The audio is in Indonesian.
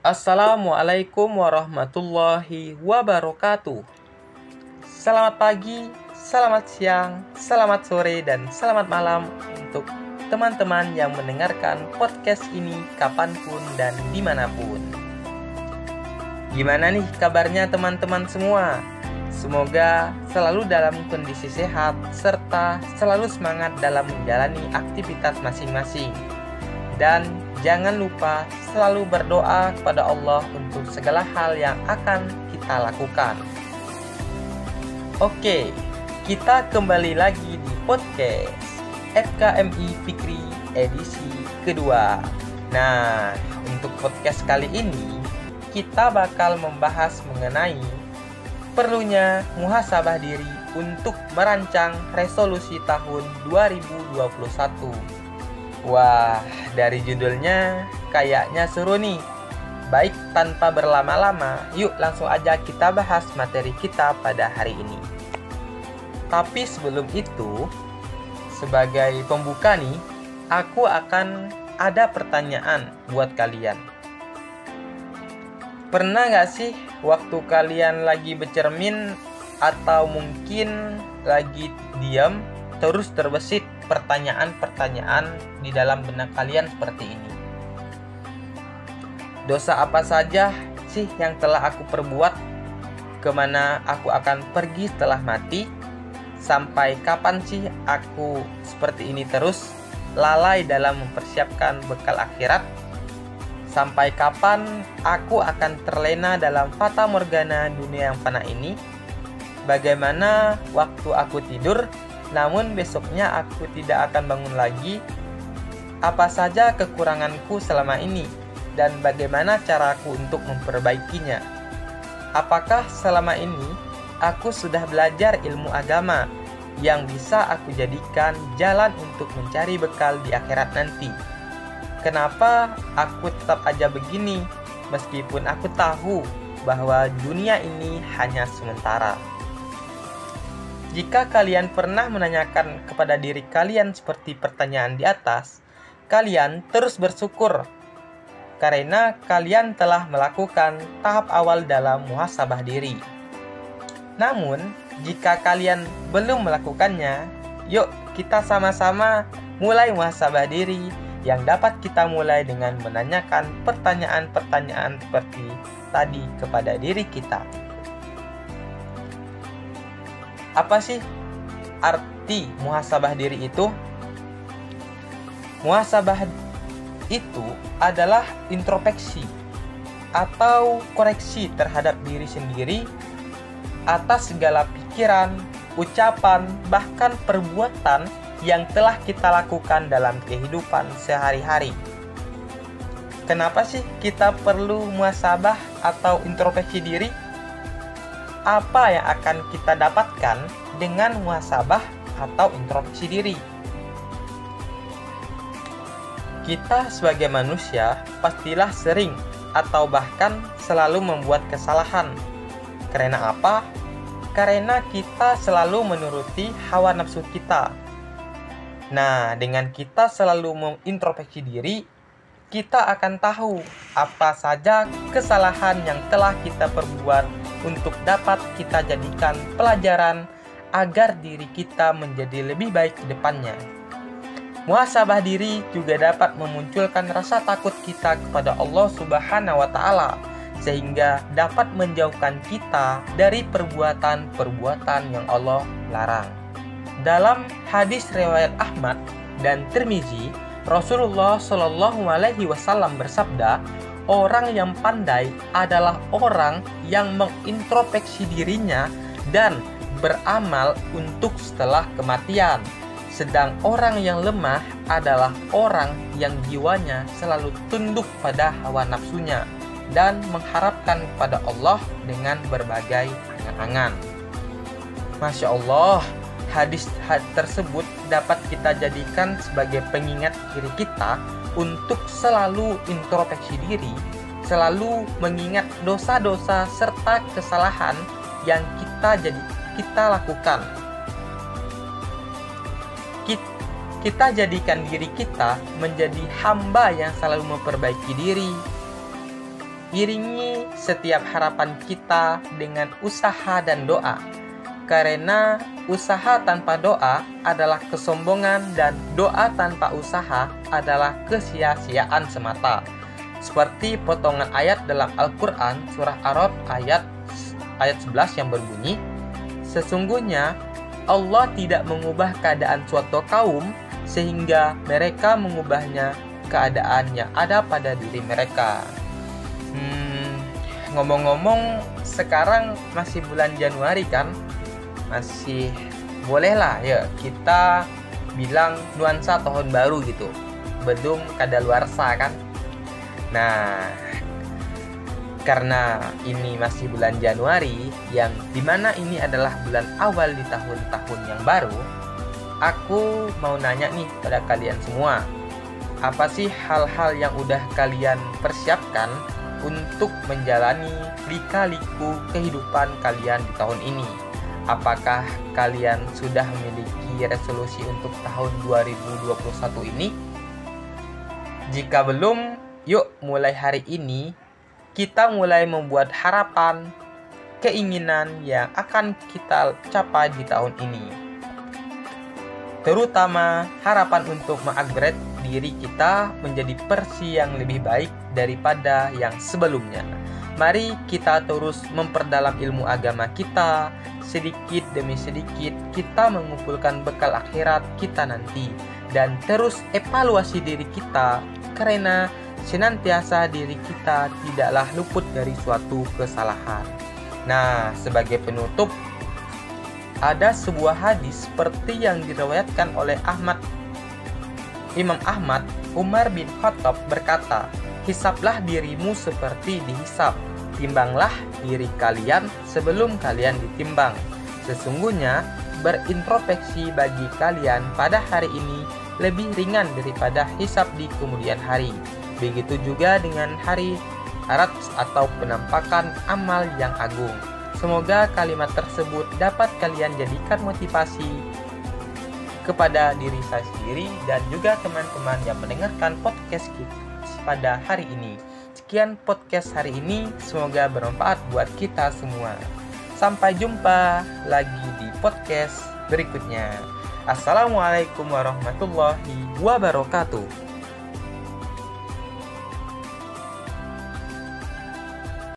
Assalamualaikum warahmatullahi wabarakatuh. Selamat pagi, selamat siang, selamat sore, dan selamat malam untuk teman-teman yang mendengarkan podcast ini kapan pun dan di mana pun. Gimana nih kabarnya teman-teman semua? Semoga selalu dalam kondisi sehat serta selalu semangat dalam menjalani aktivitas masing-masing. Dan jangan lupa selalu berdoa kepada Allah untuk segala hal yang akan kita lakukan. Oke, kita kembali lagi di podcast FKMI Fikri edisi kedua. Nah, untuk podcast kali ini kita bakal membahas mengenai perlunya muhasabah diri untuk merancang resolusi tahun 2021. Wah, dari judulnya kayaknya seru nih. Baik, tanpa berlama-lama, yuk langsung aja kita bahas materi kita pada hari ini. Tapi sebelum itu, sebagai pembuka nih, aku akan ada pertanyaan buat kalian. Pernah gak sih waktu kalian lagi bercermin atau mungkin lagi diam terus terbesit pertanyaan-pertanyaan di dalam benak kalian seperti ini. Dosa apa saja sih yang telah aku perbuat? Ke mana aku akan pergi setelah mati? Sampai kapan sih aku seperti ini terus lalai dalam mempersiapkan bekal akhirat? Sampai kapan aku akan terlena dalam fata morgana dunia yang fana ini? Bagaimana waktu aku tidur namun besoknya aku tidak akan bangun lagi. Apa saja kekuranganku selama ini, dan bagaimana caraku untuk memperbaikinya? Apakah selama ini aku sudah belajar ilmu agama yang bisa aku jadikan jalan untuk mencari bekal di akhirat nanti? Kenapa aku tetap aja begini, meskipun aku tahu bahwa dunia ini hanya sementara? Jika kalian pernah menanyakan kepada diri kalian seperti pertanyaan di atas, kalian terus bersyukur karena kalian telah melakukan tahap awal dalam muhasabah diri. Namun, jika kalian belum melakukannya, yuk kita sama-sama mulai muhasabah diri yang dapat kita mulai dengan menanyakan pertanyaan-pertanyaan seperti tadi kepada diri kita. Apa sih arti muhasabah diri itu? Muhasabah itu adalah introspeksi atau koreksi terhadap diri sendiri atas segala pikiran, ucapan, bahkan perbuatan yang telah kita lakukan dalam kehidupan sehari-hari. Kenapa sih kita perlu muhasabah atau introspeksi diri? Apa yang akan kita dapatkan dengan muhasabah atau introspeksi diri. Kita sebagai manusia pastilah sering atau bahkan selalu membuat kesalahan. Karena apa? Karena kita selalu menuruti hawa nafsu kita. Nah, dengan kita selalu mengintrospeksi diri, kita akan tahu apa saja kesalahan yang telah kita perbuat untuk dapat kita jadikan pelajaran agar diri kita menjadi lebih baik ke depannya. Muhasabah diri juga dapat memunculkan rasa takut kita kepada Allah Subhanahu wa taala sehingga dapat menjauhkan kita dari perbuatan-perbuatan yang Allah larang. Dalam hadis riwayat Ahmad dan Tirmizi, Rasulullah Shallallahu Alaihi Wasallam bersabda, orang yang pandai adalah orang yang mengintrospeksi dirinya dan beramal untuk setelah kematian. Sedang orang yang lemah adalah orang yang jiwanya selalu tunduk pada hawa nafsunya dan mengharapkan pada Allah dengan berbagai angan-angan. Masya Allah, hadis tersebut dapat kita jadikan sebagai pengingat diri kita untuk selalu introspeksi diri, selalu mengingat dosa-dosa serta kesalahan yang kita jadi kita lakukan. Kita jadikan diri kita menjadi hamba yang selalu memperbaiki diri. iringi setiap harapan kita dengan usaha dan doa. Karena usaha tanpa doa adalah kesombongan dan doa tanpa usaha adalah kesia-siaan semata. Seperti potongan ayat dalam Al-Qur'an surah Arad ayat ayat 11 yang berbunyi, Sesungguhnya Allah tidak mengubah keadaan suatu kaum sehingga mereka mengubahnya keadaan yang ada pada diri mereka. Hmm, ngomong-ngomong, sekarang masih bulan Januari kan? Masih bolehlah ya kita bilang nuansa tahun baru gitu. Belum kadaluarsa kan? Nah, karena ini masih bulan Januari yang di mana ini adalah bulan awal di tahun-tahun yang baru, aku mau nanya nih pada kalian semua apa sih hal-hal yang udah kalian persiapkan untuk menjalani lika-liku kehidupan kalian di tahun ini? Apakah kalian sudah memiliki resolusi untuk tahun 2021 ini? Jika belum, yuk mulai hari ini kita mulai membuat harapan, keinginan yang akan kita capai di tahun ini. Terutama harapan untuk mengupgrade diri kita menjadi versi yang lebih baik daripada yang sebelumnya. Mari kita terus memperdalam ilmu agama kita, sedikit demi sedikit kita mengumpulkan bekal akhirat kita nanti dan terus evaluasi diri kita karena senantiasa diri kita tidaklah luput dari suatu kesalahan. Nah, sebagai penutup ada sebuah hadis seperti yang diriwayatkan oleh Ahmad Imam Ahmad, Umar bin Khattab berkata, Hisaplah dirimu seperti dihisap, timbanglah diri kalian sebelum kalian ditimbang. Sesungguhnya, berintrospeksi bagi kalian pada hari ini lebih ringan daripada hisap di kemudian hari. Begitu juga dengan hari Arat atau penampakan amal yang agung. Semoga kalimat tersebut dapat kalian jadikan motivasi kepada diri saya sendiri dan juga teman-teman yang mendengarkan podcast kita pada hari ini. Sekian podcast hari ini, semoga bermanfaat buat kita semua. Sampai jumpa lagi di podcast berikutnya. Assalamualaikum warahmatullahi wabarakatuh.